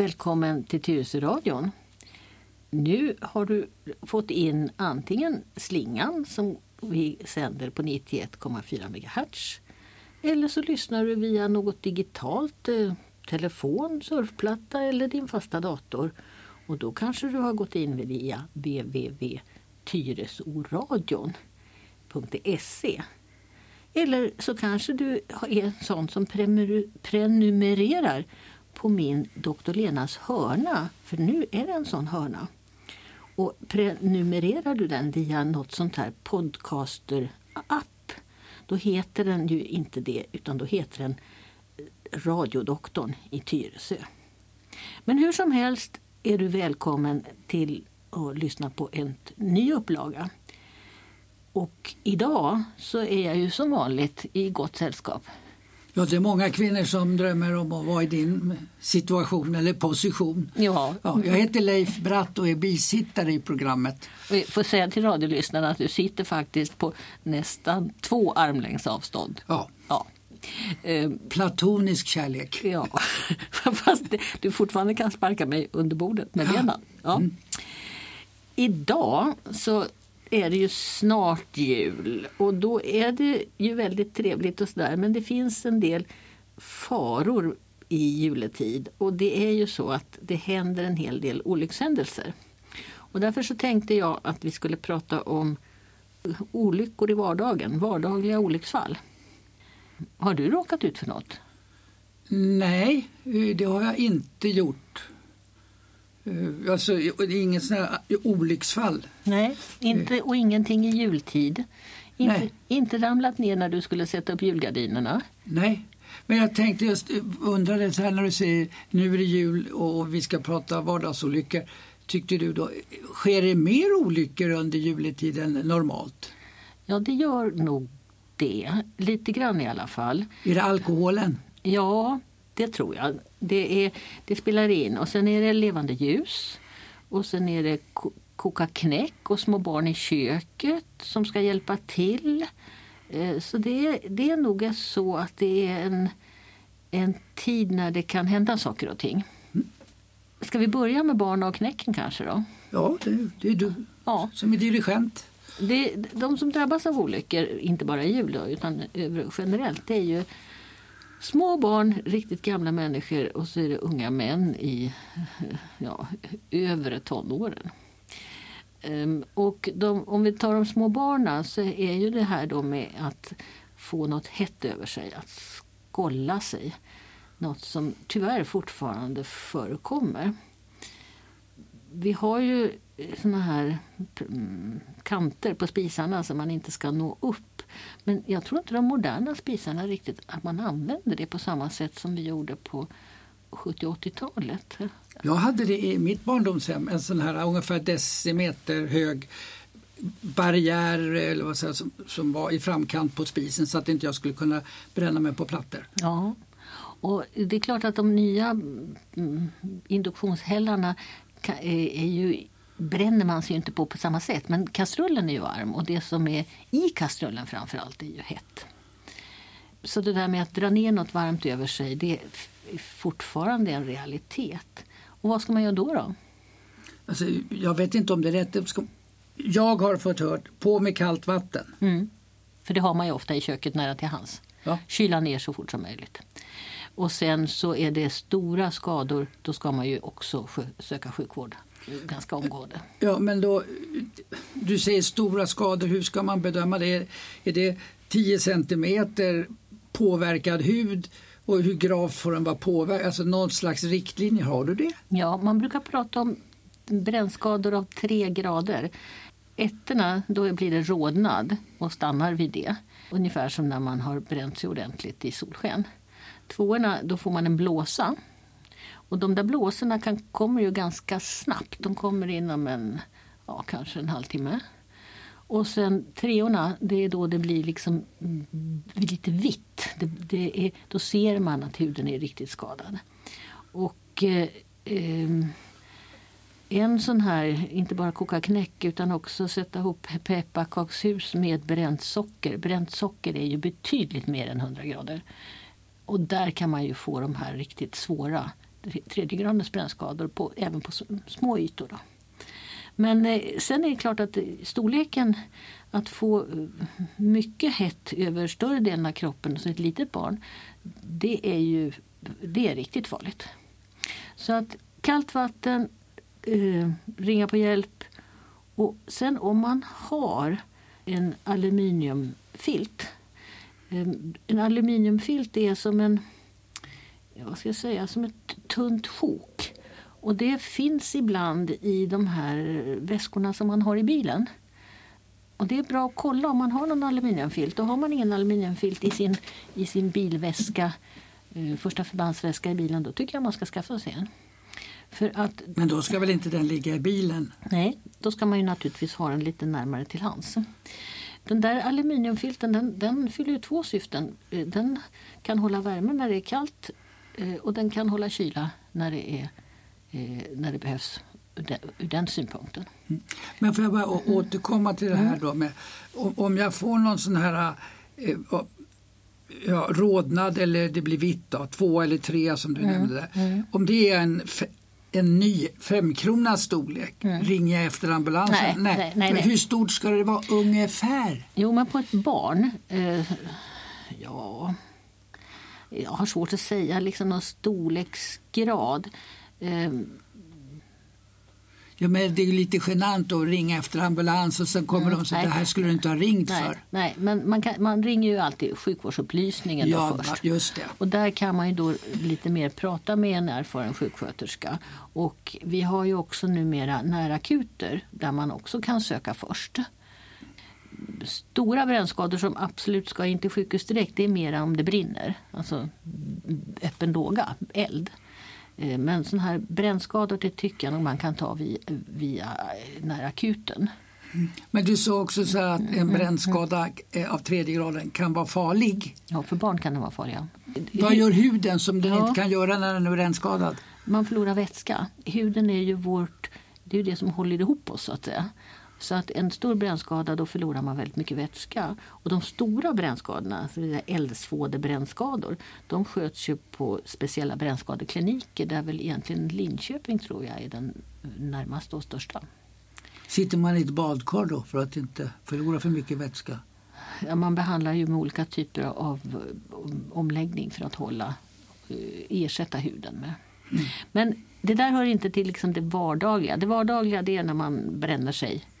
välkommen till Tyresöradion. Nu har du fått in antingen slingan som vi sänder på 91,4 MHz eller så lyssnar du via något digitalt, eh, telefon, surfplatta eller din fasta dator. Och då kanske du har gått in via www.tyresoradion.se. Eller så kanske du är en sån som prenumererar på min Doktor Lenas hörna, för nu är det en sån hörna. Och prenumererar du den via något sånt här podcaster-app då heter den ju inte det utan då heter den eh, Radiodoktorn i Tyresö. Men hur som helst är du välkommen till att lyssna på en ny upplaga. Och idag så är jag ju som vanligt i gott sällskap. Ja, det är många kvinnor som drömmer om att vara i din situation eller position. Ja. ja jag heter Leif Bratt och är bisittare i programmet. Vi får säga till radiolyssnarna att du sitter faktiskt på nästan två armlängds avstånd. Ja. ja. Ehm, Platonisk kärlek. Ja, fast du fortfarande kan sparka mig under bordet med benen. Ja. Mm. Idag så är det ju snart jul och då är det ju väldigt trevligt och sådär men det finns en del faror i juletid och det är ju så att det händer en hel del olyckshändelser. Och därför så tänkte jag att vi skulle prata om olyckor i vardagen, vardagliga olycksfall. Har du råkat ut för något? Nej, det har jag inte gjort. Eh, alltså, det är inget sån här olycksfall. Nej, inte, och ingenting i jultid. Inte, Nej. inte ramlat ner när du skulle sätta upp julgardinerna. Nej, men jag tänkte just undrade så här när du säger nu är det jul och vi ska prata vardagsolyckor. Tyckte du då, sker det mer olyckor under juletid än normalt? Ja, det gör nog det. Lite grann i alla fall. Är det alkoholen? Ja, det tror jag. Det, är, det spelar in. Och sen är det levande ljus. Och sen är det koka knäck och små barn i köket som ska hjälpa till. Eh, så det, det är nog så att det är en, en tid när det kan hända saker och ting. Ska vi börja med barn och knäcken kanske då? Ja, det, det är du ja. som är dirigent. Det, de som drabbas av olyckor, inte bara i jul då, utan generellt, det är ju små barn, riktigt gamla människor och så är det unga män i ja, övre tonåren. Um, och de, om vi tar de små barnen så är ju det här då med att få något hett över sig, att skolla sig. Något som tyvärr fortfarande förekommer. Vi har ju såna här mm, kanter på spisarna som man inte ska nå upp. Men jag tror inte de moderna spisarna riktigt att man använder det på samma sätt som vi gjorde på 70 80-talet. Jag hade det i mitt barndomshem, en sån här ungefär decimeter hög barriär eller vad säger, som, som var i framkant på spisen så att inte jag skulle kunna bränna mig på plattor. Ja, och det är klart att de nya mm, induktionshällarna är ju bränner man sig ju inte på på samma sätt. Men kastrullen är ju varm och det som är i kastrullen framförallt är ju hett. Så det där med att dra ner något varmt över sig det är fortfarande en realitet. Och vad ska man göra då? då? Alltså, jag vet inte om det är rätt. Jag har fått hört på med kallt vatten. Mm. För det har man ju ofta i köket nära till hands. Ja. Kyla ner så fort som möjligt. Och sen så är det stora skador, då ska man ju också söka sjukvård ganska omgående. Ja, men då, du säger stora skador, hur ska man bedöma det? Är det 10 centimeter påverkad hud? Och hur gravt får den vara påverkad? Alltså någon slags riktlinje, har du det? Ja, man brukar prata om brännskador av tre grader. Ettorna, då blir det rodnad och stannar vid det. Ungefär som när man har bränt sig ordentligt i solsken. Tvåorna, då får man en blåsa och de där blåsorna kan, kommer ju ganska snabbt. De kommer inom en, ja, kanske en halvtimme. Och sen treorna, det är då det blir liksom mm, lite vitt. Det, det är, då ser man att huden är riktigt skadad. Och eh, ehm, en sån här, inte bara koka knäck utan också sätta ihop pepparkakshus med bränt socker. Bränt socker är ju betydligt mer än 100 grader. Och där kan man ju få de här riktigt svåra tredje gradens brännskador på, även på små ytor. Då. Men eh, sen är det klart att storleken, att få eh, mycket hett över större delen av kroppen som ett litet barn, det är ju det är riktigt farligt. Så att kallt vatten, eh, ringa på hjälp och sen om man har en aluminiumfilt. Eh, en aluminiumfilt är som en vad ska jag säga, som ett tunt sjok. Och det finns ibland i de här väskorna som man har i bilen. Och det är bra att kolla om man har någon aluminiumfilt. Och har man ingen aluminiumfilt i sin, i sin bilväska, eh, första förbandsväska i bilen, då tycker jag man ska skaffa sig en. För att, Men då ska väl inte den ligga i bilen? Nej, då ska man ju naturligtvis ha den lite närmare till hands. Den där aluminiumfilten den, den fyller ju två syften. Eh, den kan hålla värme när det är kallt eh, och den kan hålla kyla när det, är, eh, när det behövs ur den synpunkten. Mm. Men får jag bara mm. återkomma till det här då med om jag får någon sån här ja, rodnad eller det blir vitt, då, två eller tre som du mm. nämnde. Mm. Om det är en en ny femkronas storlek. Mm. Ringer jag efter ambulansen? Nej, nej. nej, nej, nej. Hur stort ska det vara ungefär? Jo, men på ett barn, eh, ja, jag har svårt att säga liksom någon storleksgrad. Eh, Ja, men det är lite genant att ringa efter ambulans och sen kommer mm, de och säger det här skulle du inte ha ringt nej, för. Nej, men man, kan, man ringer ju alltid sjukvårdsupplysningen ja, först. Just det. Och där kan man ju då lite mer prata med en erfaren sjuksköterska. Och vi har ju också numera närakuter där man också kan söka först. Stora brännskador som absolut ska in till sjukhus direkt det är mer om det brinner. Alltså öppen låga, eld. Eh, men sådana här brännskador det tycker jag nog man kan ta via, via eh, när akuten. Men du sa också så att en mm, mm, brännskada mm. av tredje graden kan vara farlig. Ja, för barn kan den vara farlig. Vad gör huden som den ja. inte kan göra när den är brännskadad? Man förlorar vätska. Huden är ju vårt, det är det som håller ihop oss så att säga. Så att en stor brännskada då förlorar man väldigt mycket vätska. Och de stora brännskadorna, eldsvådebrännskador, de sköts ju på speciella brännskadekliniker där väl egentligen Linköping tror jag är den närmaste och största. Sitter man i ett badkar då för att inte förlora för mycket vätska? Ja, man behandlar ju med olika typer av omläggning för att hålla, eh, ersätta huden med. Mm. Men det där hör inte till liksom det vardagliga. Det vardagliga det är när man bränner sig Eh,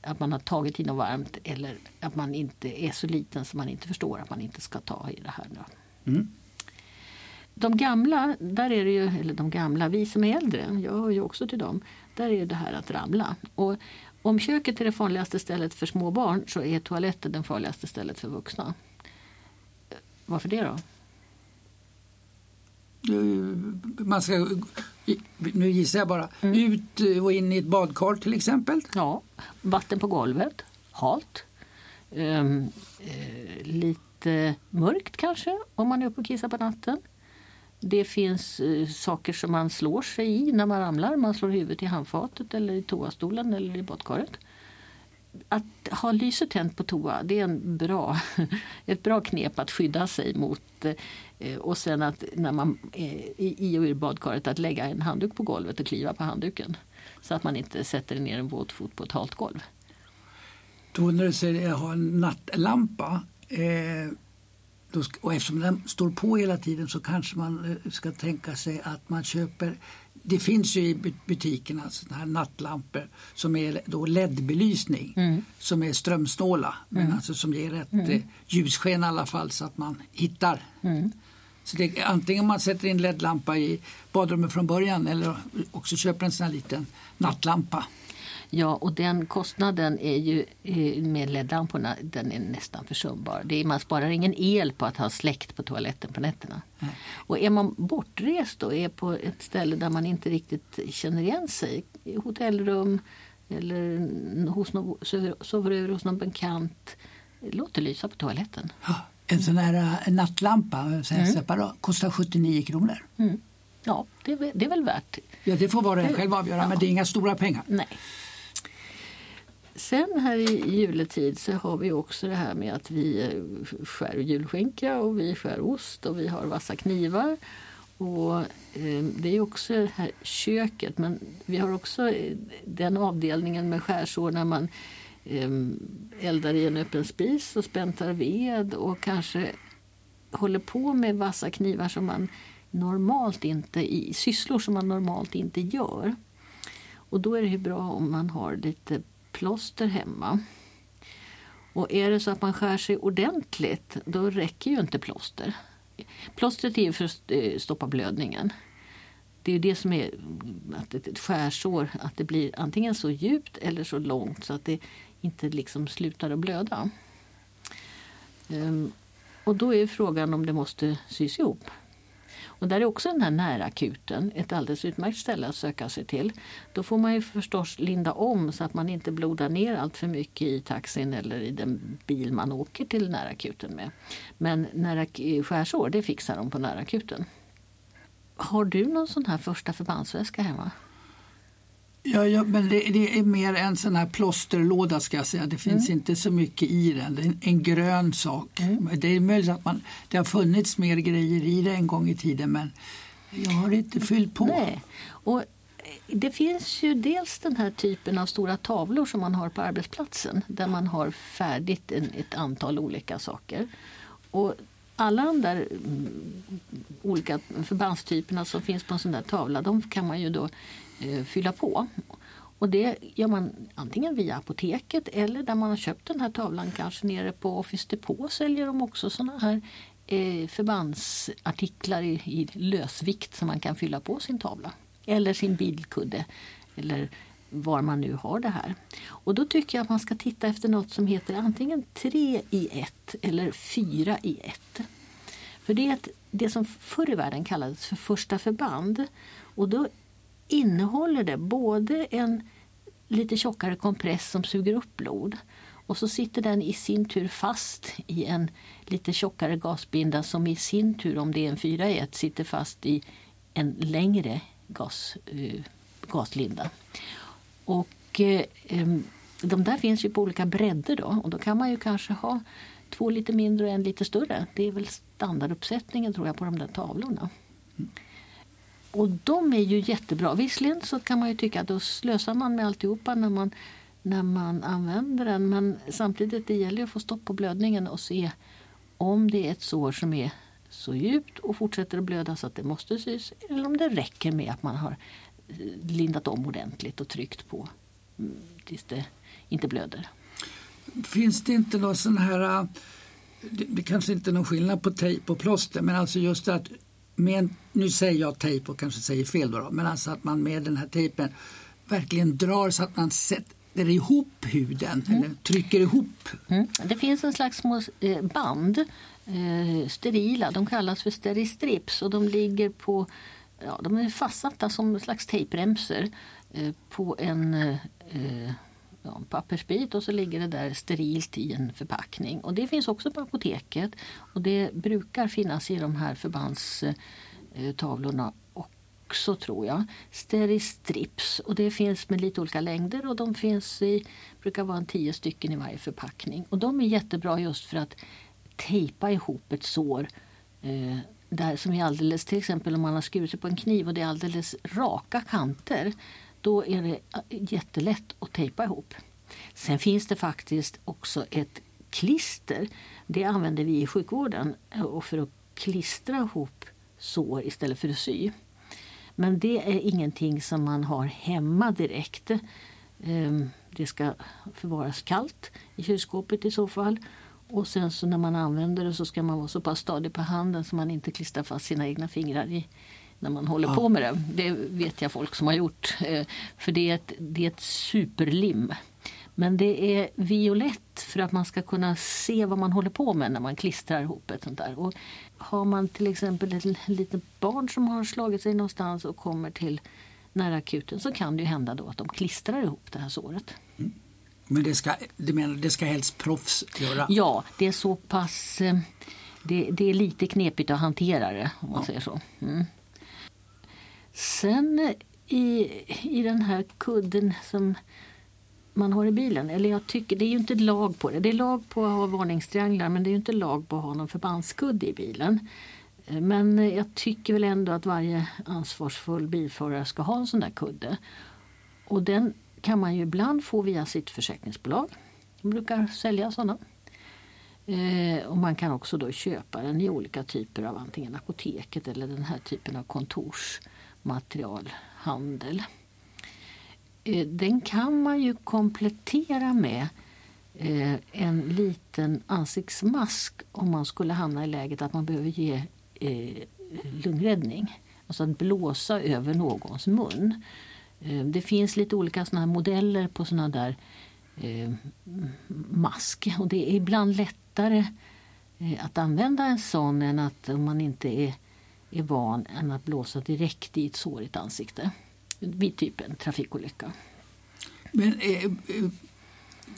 att man har tagit i något varmt eller att man inte är så liten så man inte förstår att man inte ska ta i det här. Mm. De gamla, där är det ju, eller de gamla, vi som är äldre, jag hör ju också till dem, där är det här att ramla. Och om köket är det farligaste stället för små barn så är toaletten det farligaste stället för vuxna. Varför det då? man ska, nu gissar jag bara, mm. ut och in i ett badkar till exempel? Ja, vatten på golvet, halt. Um, uh, lite mörkt kanske om man är uppe och kissar på natten. Det finns uh, saker som man slår sig i när man ramlar. Man slår huvudet i handfatet eller i toastolen eller i badkaret att ha lyset tänt på toa det är en bra, ett bra knep att skydda sig mot. Eh, och sen att när man eh, är i och ur badkaret att lägga en handduk på golvet och kliva på handduken. Så att man inte sätter ner en våt fot på ett halt golv. Då när du säger att ha en nattlampa eh, då, och eftersom den står på hela tiden så kanske man eh, ska tänka sig att man köper det finns ju i butikerna såna här nattlampor som är då LED-belysning mm. som är strömsnåla men mm. alltså som ger ett mm. Eh, ljussken i alla fall så att man hittar. Mm. Så det, antingen man sätter in LED-lampa i badrummet från början eller också köper en sån här liten nattlampa. Ja, och den kostnaden är ju eh, med LED-lamporna den är nästan försumbar. Det är, man sparar ingen el på att ha släckt på toaletten på nätterna. Nej. Och är man bortrest och är på ett ställe där man inte riktigt känner igen sig, hotellrum eller hos någon, sover över hos någon bekant, låt det lysa på toaletten. En sån här eh, nattlampa mm. separat kostar 79 kronor. Mm. Ja, det är, det är väl värt. Ja, det får var och en själv avgöra, ja. men det är inga stora pengar. Nej. Sen här i juletid så har vi också det här med att vi eh, skär julskinka och vi skär ost och vi har vassa knivar. Och, eh, det är också det här köket men vi har också eh, den avdelningen med skärsår när man eh, eldar i en öppen spis och späntar ved och kanske håller på med vassa knivar som man normalt inte i sysslor som man normalt inte gör. Och då är det bra om man har lite plåster hemma. Och är det så att man skär sig ordentligt, då räcker ju inte plåster. Plåstret är för att eh, stoppa blödningen. Det är ju det som är att ett skärsår, att det blir antingen så djupt eller så långt så att det inte liksom slutar att blöda. Ehm, och då är frågan om det måste sys ihop. Och där är också den här närakuten ett alldeles utmärkt ställe att söka sig till. Då får man ju förstås linda om så att man inte blodar ner allt för mycket i taxin eller i den bil man åker till närakuten med. Men nära eh, skärsår, det fixar de på närakuten. Har du någon sån här första förbandsväska hemma? Ja, ja men det, det, är mer en sån här plåsterlåda ska jag säga. Det finns mm. inte så mycket i den. Det är en, en grön sak. Mm. Det är möjligt att man, det har funnits mer grejer i det en gång i tiden men jag har inte fyllt på. Nej. Och det finns ju dels den här typen av stora tavlor som man har på arbetsplatsen där man har färdigt en, ett antal olika saker. Och alla de där mm, olika förbandstyperna som finns på en sån där tavla de kan man ju då eh, Eh, fylla på. Och det gör man antingen via apoteket eller där man har köpt den här tavlan kanske nere på Office Depot säljer de också såna här eh, förbandsartiklar i, i lösvikt som man kan fylla på sin tavla. Eller sin bilkudde eller var man nu har det här. Och då tycker jag att man ska titta efter något som heter antingen 3 i 1 eller 4 i 1. För det är ett, det som förr i världen kallades för första förband. Och då innehåller det både en lite tjockare kompress som suger upp blod och så sitter den i sin tur fast i en lite tjockare gasbinda som i sin tur, om det är en 4 i 1, sitter fast i en längre gas, uh, gaslinda. Och uh, de där finns ju på olika bredder då och då kan man ju kanske ha två lite mindre och en lite större. Det är väl standarduppsättningen tror jag på de där tavlorna. Mm. Och de är ju jättebra. Visserligen så kan man ju tycka att då slösar man med alltihopa när man, när man använder den. Men samtidigt det gäller att få stopp på blödningen och se om det är ett sår som är så djupt och fortsätter att blöda så att det måste sys. Eller om det räcker med att man har eh, lindat om ordentligt och tryckt på mm, tills det inte blöder. Finns det inte någon sån här eh, det, det kanske inte är någon skillnad på tejp och plåster men alltså just att med, nu säger jag tejp och kanske säger fel då, men alltså att man med den här tejpen verkligen drar så att man sätter ihop huden mm. eller trycker ihop. Mm. Det finns en slags små eh, band, eh, sterila, de kallas för steristrips och de ligger på Ja, de är fastsatta som en slags tejpremsor eh, på en eh, ja, pappersbit och så ligger det där sterilt i en förpackning. Och det finns också på apoteket och det brukar finnas i de här förbandstavlorna också tror jag. Steristrips och det finns med lite olika längder och de finns i, brukar vara en tio stycken i varje förpackning. Och de är jättebra just för att tejpa ihop ett sår eh, där som är alldeles, till exempel om man har skurit sig på en kniv och det är alldeles raka kanter då är det eh, jättelätt att tejpa ihop. Sen finns det faktiskt också ett klister. Det använder vi i sjukvården eh, och för att klistra ihop sår istället för att sy. Men det är ingenting som man har hemma direkt. Ehm, det ska förvaras kallt i kylskåpet i så fall. Och sen så när man använder det så ska man vara så pass stadig på handen så man inte klistrar fast sina egna fingrar i, när man håller ja. på med det. Det vet jag folk som har gjort. Eh, för det är ett, det är ett superlim. Men det är violett för att man ska kunna se vad man håller på med när man klistrar ihop ett sånt där. Och har man till exempel ett litet barn som har slagit sig någonstans och kommer till nära akuten så kan det ju hända då att de klistrar ihop det här såret. Mm. Men det ska, du menar, det ska helst proffs göra? Ja, det är så pass... Eh, det, det är lite knepigt att hantera det om man ja. säger så. Mm. Sen i, i den här kudden som man har i bilen, eller jag tycker, det är ju inte lag på det. Det är lag på att ha varningstrianglar men det är ju inte lag på att ha någon förbandskudde i bilen. Men jag tycker väl ändå att varje ansvarsfull bilförare ska ha en sån där kudde. Och den kan man ju ibland få via sitt försäkringsbolag. De brukar sälja sådana. Eh, och man kan också då köpa den i olika typer av antingen apoteket eller den här typen av kontors materialhandel. Eh, den kan man ju komplettera med eh, en liten ansiktsmask om man skulle hamna i läget att man behöver ge eh, lungräddning. Alltså att blåsa över någons mun. Det finns lite olika såna modeller på såna där mask och det är ibland lättare att använda en sån än att om man inte är, är van än att blåsa direkt i ett sårigt ansikte vid typ en trafikolycka. Men eh,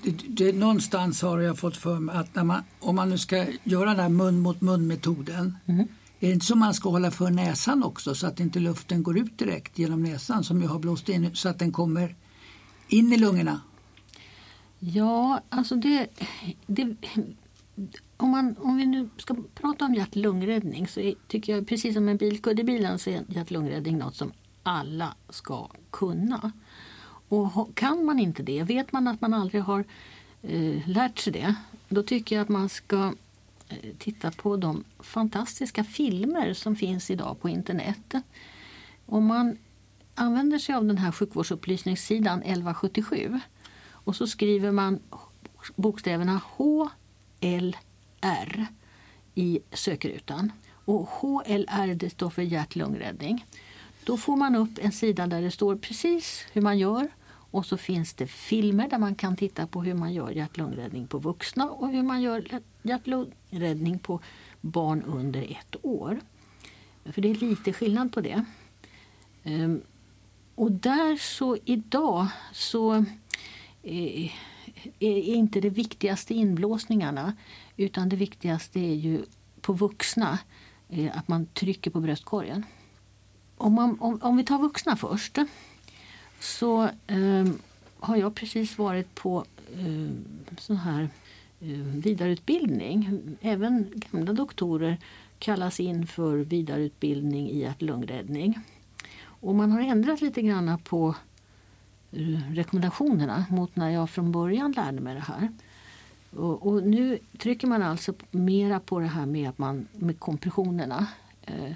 det, det, någonstans har jag fått för mig att man, om man nu ska göra den här mun mot mun metoden mm. Är det inte så man ska hålla för näsan också så att inte luften går ut direkt genom näsan som jag har blåst in så att den kommer in i lungorna? Ja, alltså det, det om, man, om vi nu ska prata om hjärt-lungräddning så är, tycker jag precis som en bilkudde i bilen så är hjärt-lungräddning något som alla ska kunna. Och kan man inte det, vet man att man aldrig har eh, lärt sig det, då tycker jag att man ska eh, titta på de fantastiska filmer som finns idag på internet. Om man använder sig av den här sjukvårdsupplysningssidan 1177 och så skriver man bokstäverna HLR i sökrutan. Och HLR det står för hjärt-lungräddning. Då får man upp en sida där det står precis hur man gör och så finns det filmer där man kan titta på hur man gör hjärt-lungräddning på vuxna och hur man gör hjärt-lungräddning på barn under ett år. För det är lite skillnad på det. Ehm, och där så idag så eh, är inte det viktigaste inblåsningarna utan det viktigaste är ju på vuxna eh, att man trycker på bröstkorgen. Om, man, om, om vi tar vuxna först så eh, har jag precis varit på eh, sån här eh, vidareutbildning. Även gamla doktorer kallas in för vidareutbildning i hjärt-lungräddning. Och man har ändrat lite grann på eh, rekommendationerna mot när jag från början lärde mig det här. Och, och, nu trycker man alltså mera på det här med, att man, med kompressionerna. Eh,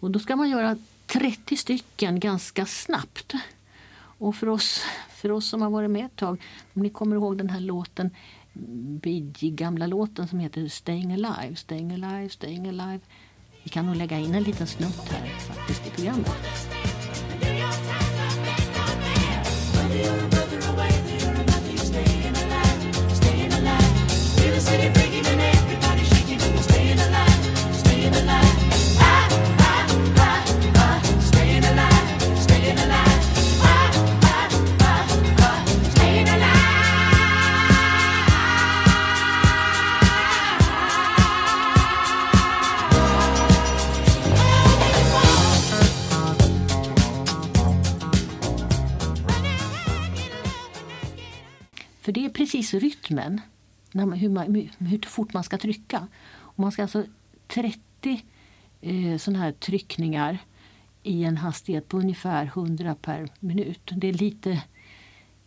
och då ska man göra 30 stycken ganska snabbt. Och för oss, för oss som har varit med ett tag, om ni kommer ihåg den här låten Bee gamla låten som heter Staying Alive, Staying Alive, Staying Alive. Vi kan nog lägga in en liten snutt här faktiskt i programmet. Radio. För det är precis rytmen, när man, hur, man, hur fort man ska trycka. Och man ska alltså 30 eh, sådana här tryckningar i en hastighet på ungefär 100 per minut. Det är lite...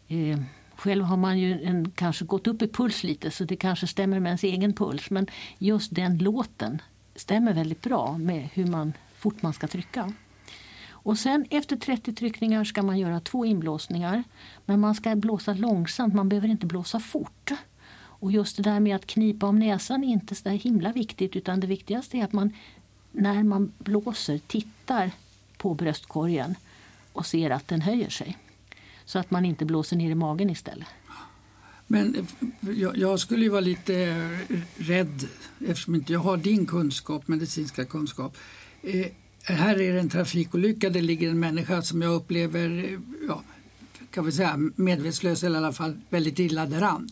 Eh, själv har man ju en, kanske gått upp i puls lite så det kanske stämmer med ens egen puls. Men just den låten stämmer väldigt bra med hur man, fort man ska trycka. Och sen efter 30 tryckningar ska man göra två inblåsningar. Men man ska blåsa långsamt, man behöver inte blåsa fort. Och just det där med att knipa om näsan är inte så himla viktigt utan det viktigaste är att man när man blåser tittar på bröstkorgen och ser att den höjer sig. Så att man inte blåser ner i magen istället. Men jag, jag skulle ju vara lite rädd eftersom inte jag har din kunskap, medicinska kunskap. Eh, här är det en trafikolycka, det ligger en människa som jag upplever ja, kan vi säga, medvetslös eller i alla fall väldigt illa däran.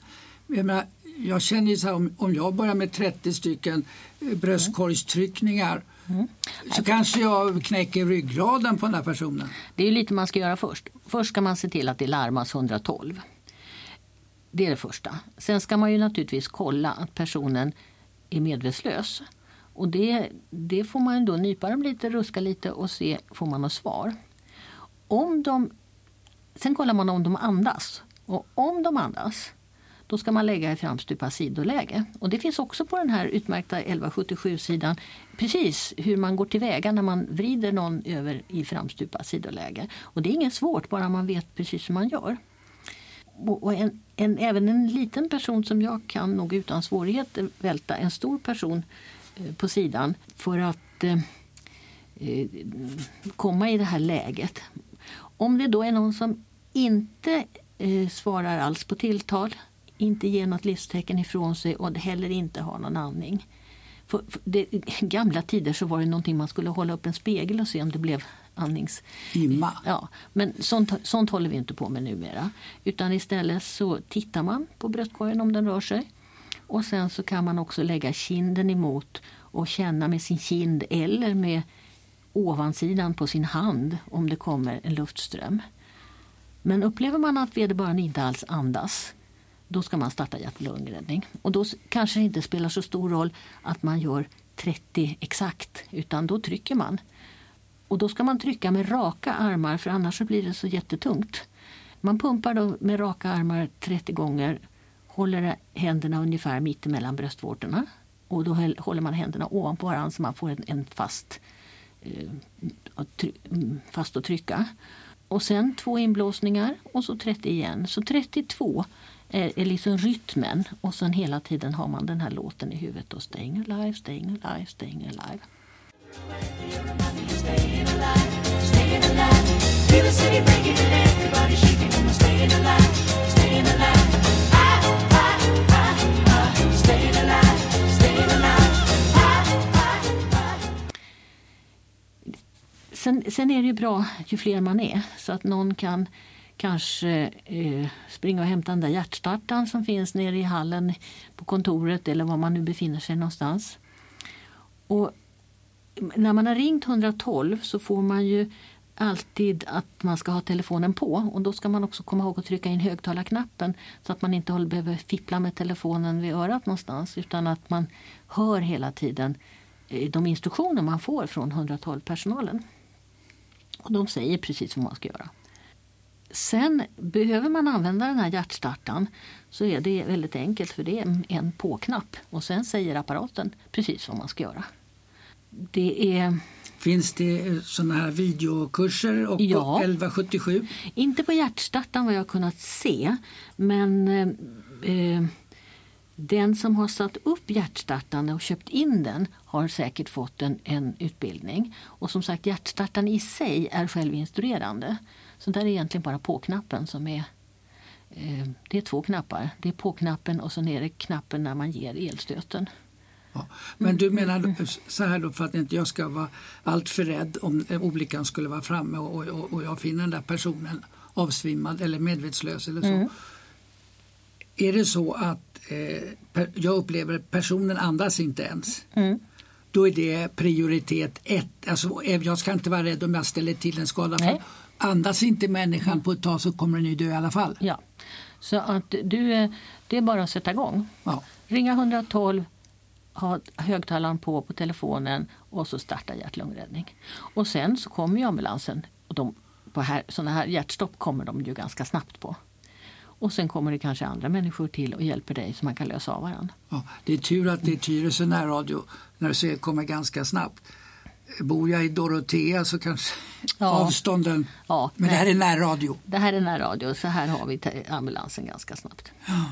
Jag, menar, jag känner ju så här, om, om jag börjar med 30 stycken eh, bröstkorgstryckningar Mm. Så kanske jag knäcker ryggraden på den här personen. Det är lite man ska göra först. Först ska man se till att det larmas 112. Det är det första. Sen ska man ju naturligtvis kolla att personen är medvetslös. Och det, det får man då nypa dem lite, ruska lite och se får man något svar. Om de, sen kollar man om de andas. Och om de andas då ska man lägga i framstupa sidoläge. Och det finns också på den här utmärkta 1177-sidan precis hur man går tillväga när man vrider någon över i framstupa sidoläge. Och det är inget svårt, bara man vet precis hur man gör. Och en, en, även en liten person som jag kan nog utan svårighet välta en stor person på sidan för att eh, eh, komma i det här läget. Om det då är någon som inte eh, svarar alls på tilltal inte ger något livstecken ifrån sig och heller inte har någon andning. För, för det, gamla tider så var det någonting man skulle hålla upp en spegel och se om det blev andnings... Imma. Ja, men sånt, sånt håller vi inte på med numera. Utan istället så tittar man på bröstkorgen om den rör sig. Och sen så kan man också lägga kinden emot och känna med sin kind eller med ovansidan på sin hand om det kommer en luftström. Men upplever man att vederbörande inte alls andas då ska man starta hjärt-lungräddning. Och då kanske det inte spelar så stor roll att man gör 30 exakt, utan då trycker man. Och då ska man trycka med raka armar för annars så blir det så jättetungt. Man pumpar då med raka armar 30 gånger, håller händerna ungefär mitt emellan bröstvårtorna och då håller man händerna ovanpå varandra så man får en, en fast, eh, mm, fast att trycka. Och sen två inblåsningar och så 30 igen. Så 32 är, är liksom rytmen och sen hela tiden har man den här låten i huvudet. Och staying alive, staying alive, staying alive. Sen, sen, är det ju bra ju fler man är så att någon kan kanske eh, springa och hämta den där hjärtstartaren som finns nere i hallen på kontoret eller var man nu befinner sig någonstans. Och när man har ringt 112 så får man ju alltid att man ska ha telefonen på och då ska man också komma ihåg att trycka in högtalarknappen så att man inte behöver fippla med telefonen vid örat någonstans utan att man hör hela tiden eh, de instruktioner man får från 112-personalen. Och de säger precis vad man ska göra. Sen behöver man använda den här hjärtstartaren så är det väldigt enkelt för det är en på-knapp och sen säger apparaten precis vad man ska göra. Det är... Finns det såna här videokurser och ja, på 1177? Inte på hjärtstartaren vad jag kunnat se men eh, den som har satt upp hjärtstartaren och köpt in den har säkert fått en, en utbildning. Och som sagt hjärtstartaren i sig är självinstruerande. Så där är egentligen bara på-knappen som är eh, det är två knappar. Det är på-knappen och så är det knappen när man ger elstöten. Ja. Men du menar så här då för att inte jag ska vara alltför rädd om olyckan skulle vara framme och, och, och jag finner den där personen avsvimmad eller medvetslös eller så. Mm. Är det så att eh, jag upplever att personen andas inte ens. Mm. Då är det prioritet ett. Alltså, jag ska inte vara rädd om jag ställer till en skada. Nej. Andas inte människan på ett tag så kommer den ju dö i alla fall. Ja, så att du, det är bara att sätta igång. Ja. Ringa 112, ha högtalaren på på telefonen och så starta hjärt-lungräddning. Och sen så kommer ju ambulansen. Och de, på här, sådana här hjärtstopp kommer de ju ganska snabbt på. Och sen kommer det kanske andra människor till och hjälper dig så man kan lösa av varandra. Ja, det är tur att det är Tyresö närradio när det kommer ganska snabbt. Bor jag i Dorotea så kanske ja. avstånden... Ja, men det här är närradio. Det här är närradio, så här har vi ambulansen ganska snabbt. Ja.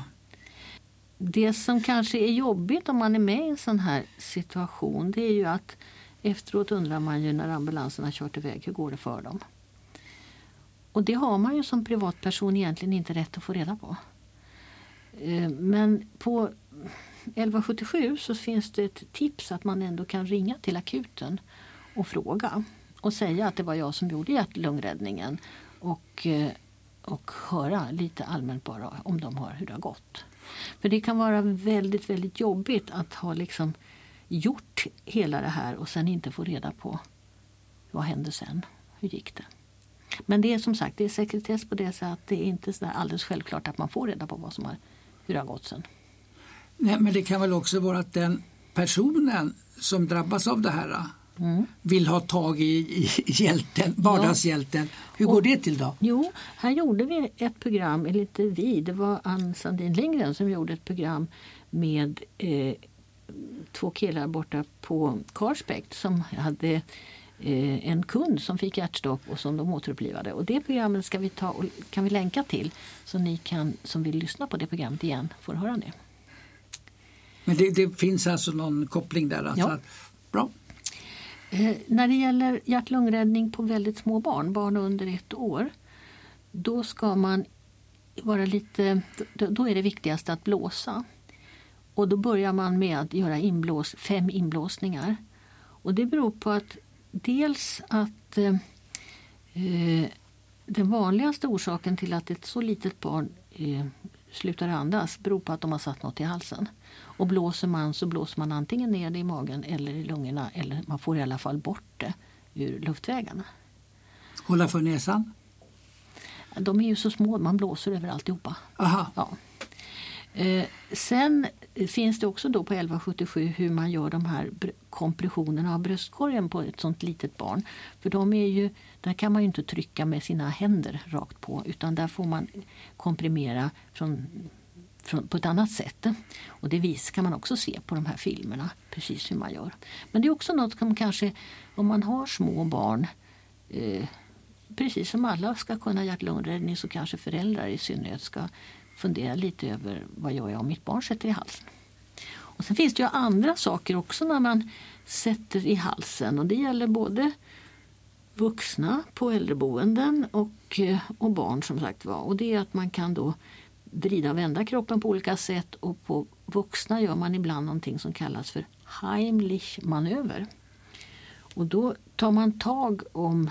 Det som kanske är jobbigt om man är med i en sån här situation det är ju att efteråt undrar man ju när ambulansen har kört iväg, hur går det för dem? Och det har man ju som privatperson egentligen inte rätt att få reda på. Eh, men på 1177 så finns det ett tips att man ändå kan ringa till akuten och fråga och säga att det var jag som gjorde hjärt-lungräddningen och, eh, och höra lite allmänt bara om de har hur det har gått. För det kan vara väldigt, väldigt jobbigt att ha liksom gjort hela det här och sen inte få reda på vad hände sen. Hur gick det? Men det är som sagt det är sekretess på det sättet att det är inte så alldeles självklart att man får reda på vad som har, hur det har gått sen. Nej, men det kan väl också vara att den personen som drabbas av det här Mm. vill ha tag i, i hjälten, vardagshjälten. Hur går Och- det till då? Jo, här gjorde vi ett program, eller inte vi, det var Ann Sandin Lindgren som gjorde ett program med eh, två killar borta på Carspect som hade en kund som fick hjärtstopp och som de återupplivade. Och det programmet ska vi ta och kan vi länka till så ni kan, som vill lyssna på det programmet igen får höra det. Men det, det finns alltså någon koppling där? Alltså Ja. bra. Eh, när det gäller hjärt-lungräddning på väldigt små barn, barn under ett år, då ska man vara lite, då, då är det viktigast att blåsa. Och då börjar man med att göra inblås, fem inblåsningar. Och det beror på att dels att eh, den vanligaste orsaken till att ett så litet barn eh, slutar andas beror på att de har satt något i halsen. Och blåser man så blåser man antingen ner det i magen eller i lungorna eller man får i alla fall bort det ur luftvägarna. Hålla för näsan? De är ju så små, man blåser över alltihopa. Aha. Ja. Eh, sen finns det också då på 1177 hur man gör de här kompressionerna av bröstkorgen på ett sånt litet barn. För de är ju, där kan man ju inte trycka med sina händer rakt på utan där får man komprimera från, från, på ett annat sätt. Och det vis kan man också se på de här filmerna, precis hur man gör. Men det är också något som kanske, om man har små barn eh, precis som alla ska kunna hjärt-lungräddning så kanske föräldrar i synnerhet ska fundera lite över vad gör jag om mitt barn sätter i halsen. Och sen finns det ju andra saker också när man sätter i halsen och det gäller både vuxna på äldreboenden och, eh, och barn som sagt var. Och det är att man kan då vrida och vända kroppen på olika sätt och på vuxna gör man ibland någonting som kallas för Heimlich-manöver. Och då tar man tag om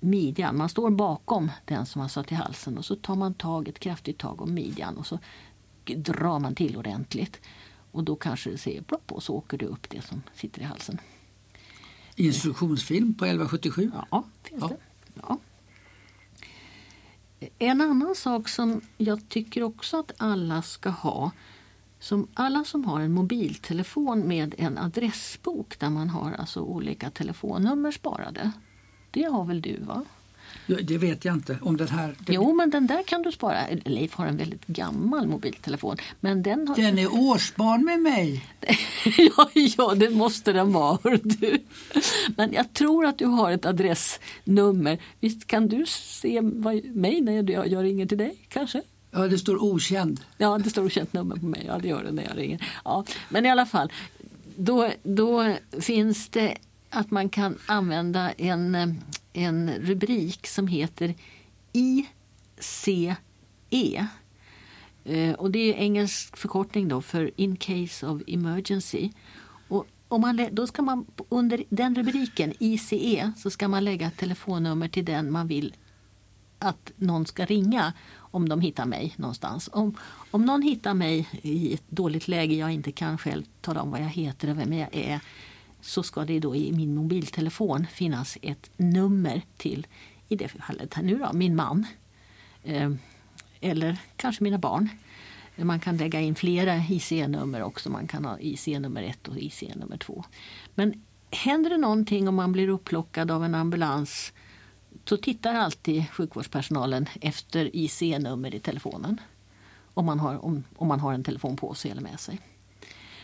midjan. Man står bakom den som har satt i halsen och så tar man tag, ett kraftigt tag om midjan och så drar man till ordentligt. Och då kanske det säger plopp och så åker det upp det som sitter i halsen. Instruktionsfilm på 1177? Ja, finns Ja. det. Ja. En annan sak som jag tycker också att alla ska ha som alla som har en mobiltelefon med en adressbok där man har alltså olika telefonnummer sparade. Det har väl du va? Ja, Det vet jag inte. om den här... Den, Jo, men den där kan du spara. Leif har en väldigt gammal mobiltelefon. Men den har... den är årsbarn med mig. ja, ja, det måste den vara. Du. Men jag tror att du har ett adressnummer. Visst kan du se vad, mig när jag, jag ringer till dig? Kanske? Ja, det står okänd. Ja, det står okänt nummer på mig. Ja, det gör det när jag ringer. Ja, men i alla fall, då, då finns det att man kan använda en, eh, en rubrik som heter ICE. Eh, och det är engelsk förkortning då för In case of emergency. Och om man, då ska man under den rubriken, ICE, så ska man lägga ett telefonnummer till den man vill att någon ska ringa om de hittar mig någonstans. Om, om någon hittar mig i ett dåligt läge, jag inte kan själv tala om vad jag heter och vem jag är, så ska det då i min mobiltelefon finnas ett nummer till, i det fallet här nu då, min man. Eh, eller kanske mina barn. Man kan lägga in flera IC-nummer också. Man kan ha IC nummer 1 och IC nummer 2. Men händer det någonting om man blir upplockad av en ambulans så tittar alltid sjukvårdspersonalen efter IC-nummer i telefonen. Om man, har, om, om man har en telefon på sig eller med sig.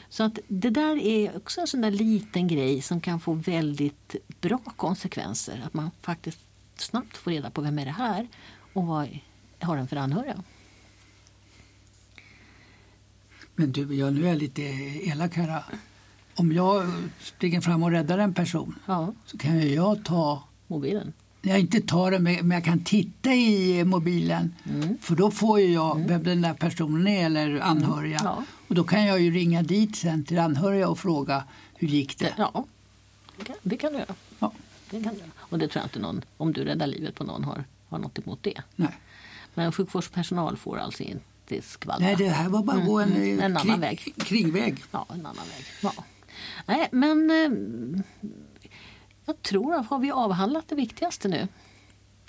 Så att det där är också en sån där liten grej som kan få väldigt bra konsekvenser. Att man faktiskt snabbt får reda på vem är det här och vad har den för anhöriga. Men du, jag, nu är jag lite elak här. Om jag springer fram och räddar en person Ja, så kan ju jag ta mobilen. Jag inte tar det, men jag kan titta i mobilen. Mm. För då får ju jag vem den där personen är eller anhöriga. Ja. Och då kan jag ju ringa dit sen till anhöriga och fråga hur gick det? Ja, det kan, det kan du göra. Ja. Det kan du göra. Och det tror jag inte någon, om du räddar livet på någon, har, har något emot det. Nej. Men sjukvårdspersonal får alltså inte skvallra. Nej, det här var bara gå en, eh, Mm, en annan väg. kringväg. Ja, en annan väg. Ja. Nej, men eh, jag tror att har vi avhandlat det viktigaste nu.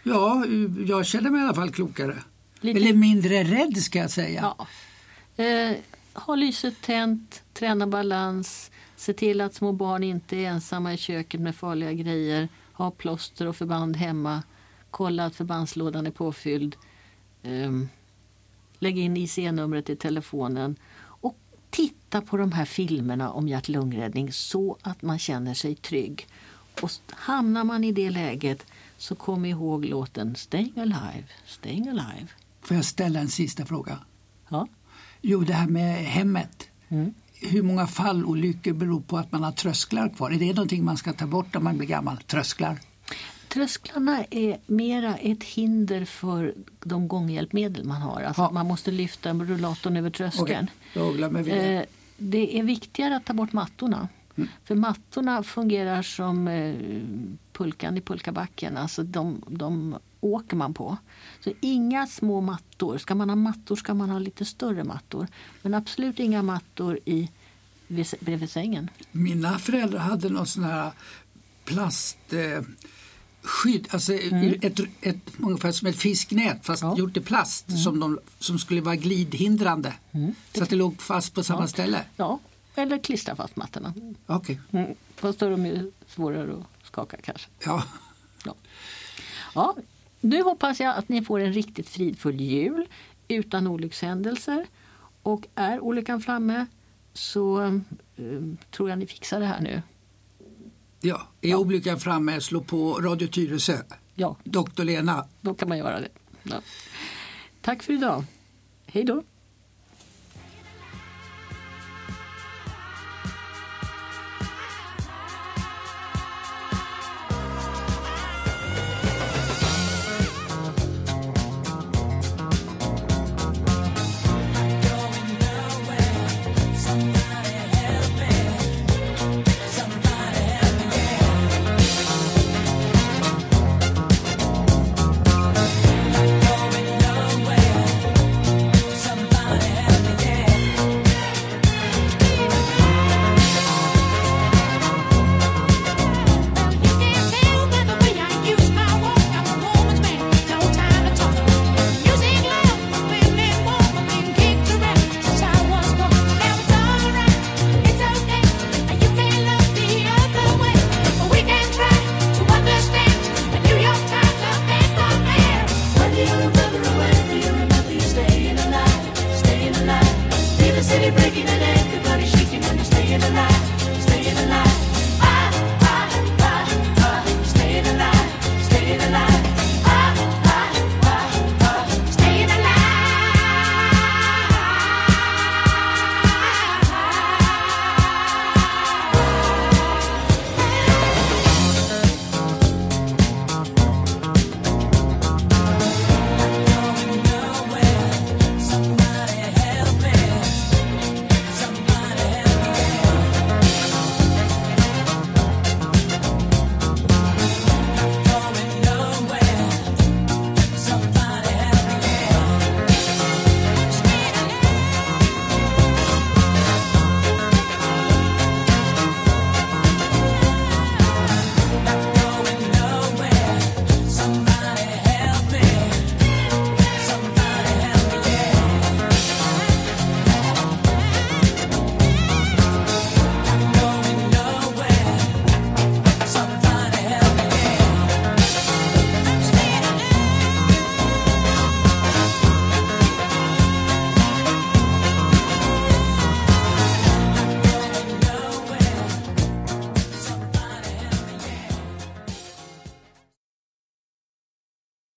Ja, jag känner mig i alla fall klokare. Lite- Eller mindre rädd ska jag säga. Ja. Eh, ha lyset tänt, träna balans, Se till att små barn inte är ensamma i köket med farliga grejer. Ha plåster och förband hemma. Kolla att förbandslådan är påfylld. Um, lägg in IC-numret i telefonen. Och titta på de här filmerna om hjärt-lungräddning så att man känner sig trygg. Och hamnar man i det läget så kom ihåg låten Staying Alive, Staying Alive. Får jag ställa en sista fråga? Ja. Jo, det här med hemmet. Mm. Hur många fallolyckor beror på att man har trösklar kvar? Är det någonting man ska ta bort när man blir gammal? Trösklar? Trösklarna är mera ett hinder för de gånghjälpmedel man har. Alltså ja. Man måste lyfta rullatorn över tröskeln. Okay. Det. Eh, det är viktigare att ta bort mattorna. Mm. För mattorna fungerar som eh, pulkan i pulkabacken. Alltså de, de åker man på. Så inga små mattor. Ska man ha mattor ska man ha lite större mattor. Men absolut inga mattor i, bredvid sängen. Mina föräldrar hade någon sån här plastskydd, alltså mm. ett, ett, ungefär som ett fisknät fast ja. gjort i plast mm. som, de, som skulle vara glidhindrande. Mm. Så att det låg fast på samma ja. ställe. Ja, eller klistra fast mattorna. Okay. Mm. Fast då är de ju svårare att skaka kanske. Ja. ja. ja. Nu hoppas jag att ni får en riktigt fridfull jul utan olyckshändelser. Och är olyckan framme så um, tror jag ni fixar det här nu. Ja, är ja. olyckan framme, slå på Radio Tyresö. Ja. Doktor Lena. Då kan man göra det. Ja. Tack för idag. Hej då.